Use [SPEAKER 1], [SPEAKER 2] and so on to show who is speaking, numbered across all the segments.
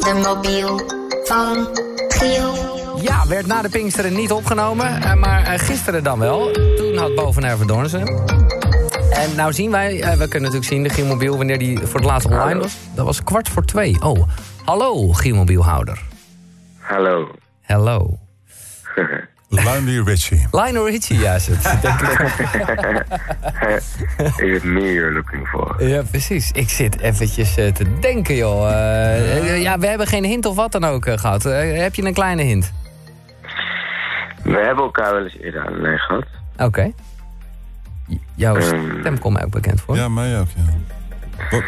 [SPEAKER 1] de mobiel van Giel.
[SPEAKER 2] Ja, werd na de Pinksteren niet opgenomen, eh, maar eh, gisteren dan wel. Toen had Boven Verdorn ze. En nou zien wij, eh, we kunnen natuurlijk zien de Gielmobiel wanneer die voor het laatst online was. Dat was kwart voor twee. Oh, hallo Gielmobielhouder.
[SPEAKER 3] Hallo.
[SPEAKER 2] Hallo.
[SPEAKER 4] Lionel Richie.
[SPEAKER 2] Lionel Richie, ja, is het. Denk ik.
[SPEAKER 3] Is it me you're looking for?
[SPEAKER 2] Ja, precies. Ik zit eventjes te denken, joh. Ja, we hebben geen hint of wat dan ook eh, gehad. Eh, heb je een kleine hint?
[SPEAKER 3] We hebben elkaar wel eens eerder aan de lijn gehad.
[SPEAKER 2] Oké. J- Jouw
[SPEAKER 3] Ehm.
[SPEAKER 2] stem komt mij ook bekend voor.
[SPEAKER 4] Ja, mij ook, ja. Wat-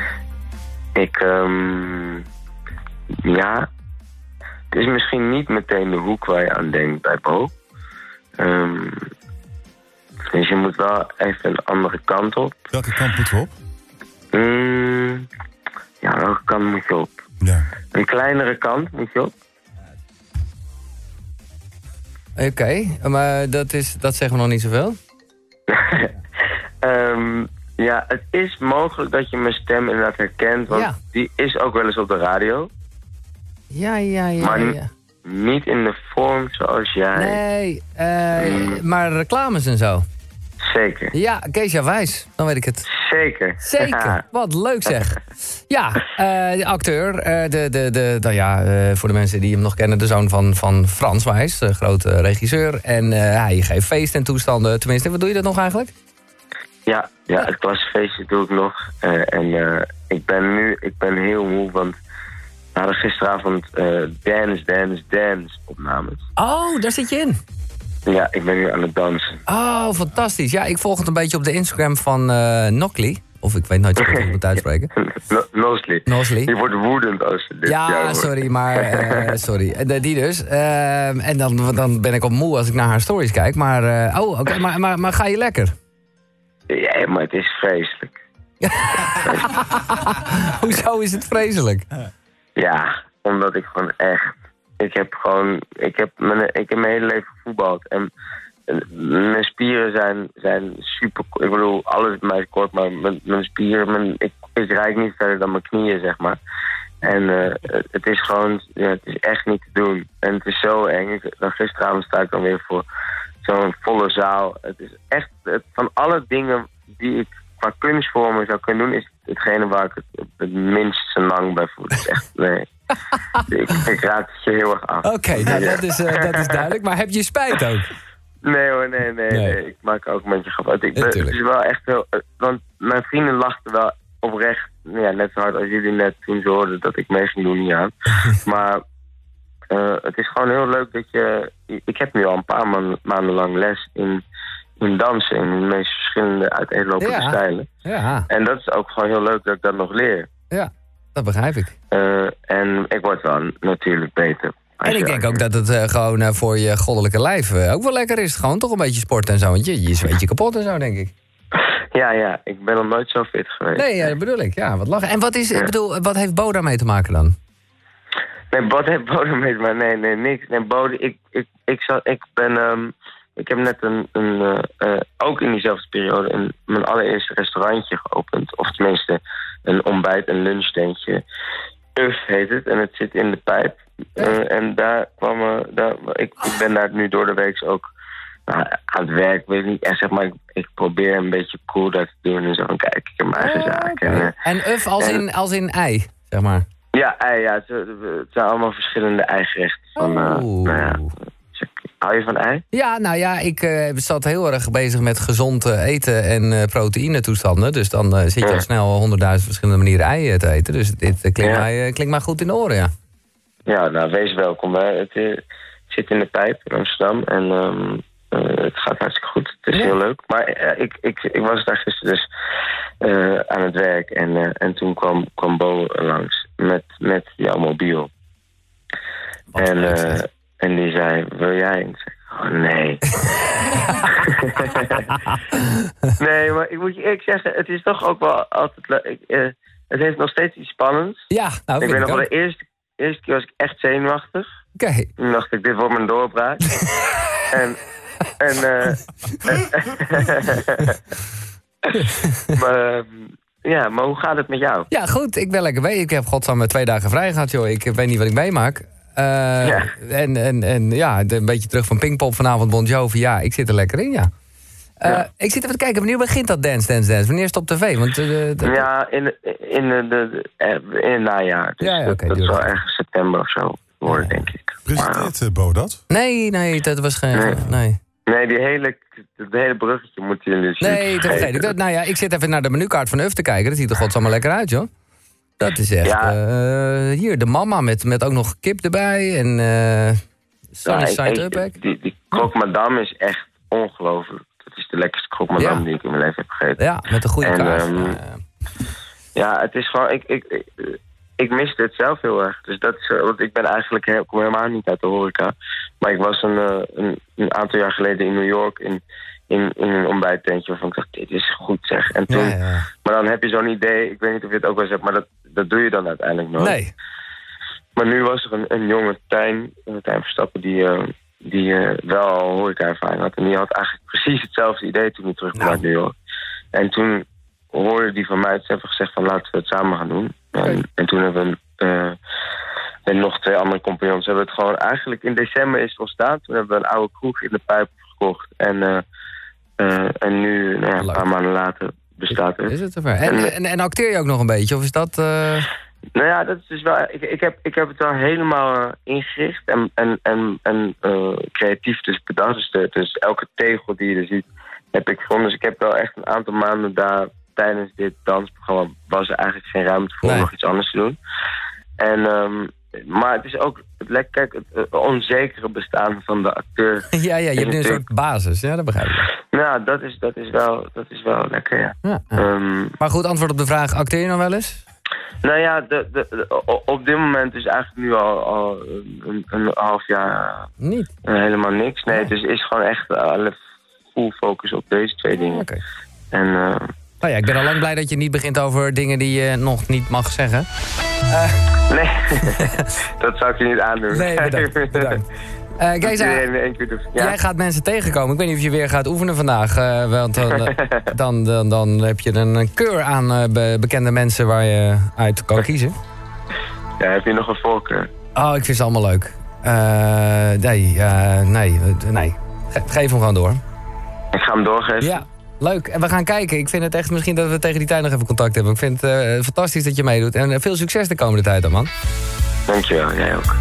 [SPEAKER 3] Ik, ehm ja. Het is misschien niet meteen de hoek waar je aan denkt bij Bo. Ehm, dus je moet wel even een andere kant op.
[SPEAKER 4] welke kant moeten we op?
[SPEAKER 3] Mm, ja, welke kant moet je op?
[SPEAKER 4] Ja.
[SPEAKER 3] Een kleinere kant moet je op.
[SPEAKER 2] Oké, maar dat, is, dat zeggen we nog niet zoveel.
[SPEAKER 3] Ehm, ja, het is mogelijk dat je mijn stem inderdaad herkent. Want
[SPEAKER 2] Ja.
[SPEAKER 3] die is ook wel eens op de radio.
[SPEAKER 2] Ja, ja, ja,
[SPEAKER 3] Maar-
[SPEAKER 2] ja.
[SPEAKER 3] Niet in de vorm zoals jij.
[SPEAKER 2] Nee, eh, maar reclames en zo.
[SPEAKER 3] Zeker.
[SPEAKER 2] Ja, Keesja Wijs, dan weet ik het.
[SPEAKER 3] Zeker.
[SPEAKER 2] Zeker, wat leuk zeg. Ja, eh, de acteur, eh, de, de, de, nou ja, eh, voor de mensen die hem nog kennen... de zoon van, van Frans Wijs, de grote regisseur. En hij geeft feest en toestanden. Tenminste, wat doe je dat nog eigenlijk?
[SPEAKER 3] Ja, ja, het klasfeestje doe ik nog. En ik ben nu ik ben heel moe, want we hadden gisteravond Dance, Dance, Dance opnames.
[SPEAKER 2] Oh, daar zit je in.
[SPEAKER 3] Ja, ik ben nu aan het dansen.
[SPEAKER 2] Oh, fantastisch. Ja, ik volg het een beetje op de Instagram van eh Nokli. Of ik weet nooit hoe ik het moet uitspreken.
[SPEAKER 3] No- Nosli.
[SPEAKER 2] Nosli.
[SPEAKER 3] Je wordt woedend als je dit
[SPEAKER 2] Ja, sorry, maar eh, sorry. Eh, Die dus. Ehm, en dan, dan ben ik op moe als ik naar haar stories kijk. Maar, oh, oké, maar, maar, maar ga je lekker?
[SPEAKER 3] Ja, maar het is vreselijk.
[SPEAKER 2] Hoezo is het vreselijk?
[SPEAKER 3] Ja, omdat ik gewoon echt... Ik heb gewoon... Ik heb mijn, ik heb mijn hele leven gevoetbald. En mijn spieren zijn, zijn super... Ik bedoel, alles bij mij kort, maar mijn, mijn spieren... Mijn, ik, ik rijd niet verder dan mijn knieën, zeg maar. En eh, het- is gewoon... Ja, het is echt niet te doen. En het is zo eng. Dan gisteravond sta ik dan weer voor zo'n volle zaal. Het is echt... Het, van alle dingen die ik qua kunstvormen zou kunnen doen... is hetgene waar ik het, het minst lang bij voel. Is echt... Nee. ik, ik raad het je heel erg af.
[SPEAKER 2] Oké, nou, dat, is, eh, dat is duidelijk. Maar heb je spijt ook?
[SPEAKER 3] Nee hoor, nee, nee,
[SPEAKER 2] Nee.
[SPEAKER 3] nee. Ik maak ook een beetje grap. uit. Ik ben, het is wel echt heel... eh, Want mijn vrienden lachten wel oprecht... Ja, net zo hard als jullie net toen ze hoorden dat ik mee ging doen niet aan. maar eh, het is gewoon heel leuk dat je... Ik heb nu al een paar man- maanden lang les in, in dansen. In de meest verschillende uiteenlopende
[SPEAKER 2] Ja.
[SPEAKER 3] stijlen.
[SPEAKER 2] Ja,
[SPEAKER 3] En dat is ook gewoon heel leuk dat ik dat nog leer.
[SPEAKER 2] ja, dat begrijp ik.
[SPEAKER 3] Eh, en ik word wel natuurlijk beter.
[SPEAKER 2] En ik denk ook dat het eh, gewoon eh, voor je goddelijke lijf ook wel lekker is. Gewoon toch een beetje sport en zo. Want je, je zweet je kapot en zo, denk ik.
[SPEAKER 3] Ja, ja. Ik ben nog nooit zo fit geweest.
[SPEAKER 2] Nee, ja, dat bedoel ik. Ja, wat lachen. En wat, is, ik bedoel, wat heeft Bo daarmee te maken dan?
[SPEAKER 3] Nee, Bod heeft bodem mee, maar nee, nee, niks. Nee, bodem, ik, ik, ik, zal, ik ben, ehm, ik heb net een, een ook in diezelfde periode, een, mijn allereerste restaurantje geopend. Of tenminste, een ontbijt- en lunchtentje. Uf heet het, en het zit in de pijp. Eh, en daar kwam, eh, daar, ik, ik ben daar nu door de week ook nou, aan het werk, weet ik niet echt, zeg maar, ik, ik probeer een beetje cool dat te doen en zo van, kijk, ik heb mijn eigen zaak. En, eh,
[SPEAKER 2] En uf als in, als in ei, zeg maar.
[SPEAKER 3] ja, ei, ja het, het zijn allemaal verschillende eigerechten. Van,
[SPEAKER 2] Oeh.
[SPEAKER 3] nou ja, hou je van ei?
[SPEAKER 2] Ja, nou ja, ik eh, zat heel erg bezig met gezond eh, eten en eh proteïne toestanden. Dus dan eh, zit je al snel honderdduizend verschillende manieren eieren te eten. Dus dit eh, klinkt,
[SPEAKER 3] Ja.
[SPEAKER 2] mij, eh, klinkt mij goed in de oren, ja.
[SPEAKER 3] Ja, nou, wees welkom. Hè. Het eh, zit in de pijp in Amsterdam en ehm, eh, het gaat hartstikke goed. Het is
[SPEAKER 2] Ja.
[SPEAKER 3] heel leuk. Maar eh, ik, ik, ik was daar gisteren dus eh, aan het werk en, eh, en toen kwam, kwam Bo langs met, met jouw mobiel.
[SPEAKER 2] Wat
[SPEAKER 3] En, eh. En die zei, wil jij? En ik zei, oh nee. nee, maar ik moet je eerlijk zeggen, het is toch ook wel altijd leuk. Eh, het heeft nog steeds iets spannends.
[SPEAKER 2] Ja, nou,
[SPEAKER 3] ik weet nog wel, de eerste, eerste keer was ik echt zenuwachtig.
[SPEAKER 2] Oké.
[SPEAKER 3] Toen dacht ik, dit wordt mijn doorbraak. en, en, eh, maar, ehm, ja, maar hoe gaat het met jou?
[SPEAKER 2] Ja, goed. Ik ben lekker mee. Ik heb godsamme twee dagen vrij gehad, joh. Ik weet niet wat ik meemaak. Eh,
[SPEAKER 3] Ja.
[SPEAKER 2] En, en, en ja, een beetje terug van Pinkpop vanavond, Bon Jovi. Ja, ik zit er lekker in, ja. Eh,
[SPEAKER 3] Ja.
[SPEAKER 2] Ik zit even te kijken, wanneer begint dat Dance, Dance, Dance? Wanneer is het op tv? Want, eh, dat-
[SPEAKER 3] Ja, in, in, de, de, in het najaar. Dus
[SPEAKER 2] Ja, ja,
[SPEAKER 3] dat, zal ergens september of zo worden, denk ik.
[SPEAKER 4] Presenteert Bo dat?
[SPEAKER 2] Nee, nee, dat was geen...
[SPEAKER 3] Nee.
[SPEAKER 2] Nee,
[SPEAKER 3] nee, die hele, het hele bruggetje moeten jullie dus
[SPEAKER 2] nee dat vergeet ik. Nou ja, ik zit even naar de menukaart van Uf te kijken. Dat ziet er godsamme lekker uit, joh. Dat is echt...
[SPEAKER 3] Ja.
[SPEAKER 2] eh, hier, de mama met, met ook nog kip erbij. En eh Sunny
[SPEAKER 3] Ja,
[SPEAKER 2] Side Up?
[SPEAKER 3] Die, die croque madame is echt ongelooflijk. Dat is de lekkerste croque madame
[SPEAKER 2] Ja.
[SPEAKER 3] die ik in mijn leven heb gegeten.
[SPEAKER 2] Ja, met een goede
[SPEAKER 3] En,
[SPEAKER 2] kaas.
[SPEAKER 3] ehm,
[SPEAKER 2] Eh,
[SPEAKER 3] Ja, het is gewoon... Ik, ik, ik, ik miste het zelf heel erg. Dus dat is, want ik ben eigenlijk ik kom helemaal niet uit de horeca. Maar ik was een, eh, een, een aantal jaar geleden in New York in, in, in een ontbijttentje waarvan ik dacht, dit is goed zeg. En toen,
[SPEAKER 2] ja, ja.
[SPEAKER 3] Maar dan heb je zo'n idee, ik weet niet of je het ook wel eens hebt, maar dat, dat doe je dan uiteindelijk nooit.
[SPEAKER 2] Nee.
[SPEAKER 3] Maar nu was er een, een jonge Tijn, een Tijn Verstappen, die, eh, die eh, wel al horeca-ervaring had. En die had eigenlijk precies hetzelfde idee toen hij terugkwam
[SPEAKER 2] Nou.
[SPEAKER 3] New York. En toen hoorde die van mij het hebben gezegd van laten we het samen gaan doen. En, en toen hebben we eh, en nog twee andere compagnons hebben het gewoon eigenlijk in december is het ontstaan. Toen hebben we een oude kroeg in de pijp gekocht. En, eh, eh, en nu, nou ja, een paar maanden later, bestaat.
[SPEAKER 2] Is het? En,
[SPEAKER 3] En-
[SPEAKER 2] en, en acteer je ook nog een beetje? Of is dat... eh,
[SPEAKER 3] Nou ja, dat is dus wel. Ik, ik, heb, ik heb het wel helemaal eh, ingericht en, en, en, en eh, creatief dus bedacht. Dus, de- dus elke tegel die je er ziet, heb ik gevonden. Dus ik heb wel echt een aantal maanden daar tijdens dit dansprogramma was er eigenlijk geen ruimte voor om
[SPEAKER 2] Nee.
[SPEAKER 3] nog iets anders te doen. En, ehm, maar het is ook het lekker, kijk, het, onzekere bestaan van de acteur.
[SPEAKER 2] ja, ja, je hebt nu een soort basis. Ja, dat begrijp ik.
[SPEAKER 3] nou, dat is, dat is, wel, dat is wel lekker, ja.
[SPEAKER 2] Ja, ja.
[SPEAKER 3] Ehm,
[SPEAKER 2] Maar goed, antwoord op de vraag, acteer je nog wel eens?
[SPEAKER 3] Nou ja, de, de, op dit moment is eigenlijk nu al, al een, een half jaar
[SPEAKER 2] Niet.
[SPEAKER 3] eh, helemaal niks. Nee, het is, is gewoon echt eh, alle full focus op deze twee dingen.
[SPEAKER 2] Oké.
[SPEAKER 3] En eh,
[SPEAKER 2] Nou ja, ik ben al lang blij dat je niet begint over dingen die je nog niet mag zeggen.
[SPEAKER 3] nee, dat zou ik je niet aandoen.
[SPEAKER 2] Nee, bedankt. bedankt. Eh
[SPEAKER 3] Dat
[SPEAKER 2] Geza, jij gaat mensen tegenkomen. Ik weet niet of je weer gaat oefenen vandaag. eh, want dan, eh, dan, dan, dan heb je een, een keur aan eh, be- bekende mensen waar je uit kan kiezen.
[SPEAKER 3] ja, heb je nog een voorkeur?
[SPEAKER 2] Oh, ik vind ze allemaal leuk. Eh, nee, eh, nee, eh, nee. Ge- geef hem gewoon door.
[SPEAKER 3] Ik ga hem doorgeven.
[SPEAKER 2] Ja, leuk. En we gaan kijken. Ik vind het echt misschien dat we tegen die tijd nog even contact hebben. Ik vind het eh, fantastisch dat je meedoet. En eh, veel succes de komende tijd dan, man.
[SPEAKER 3] Dankjewel, jij ook.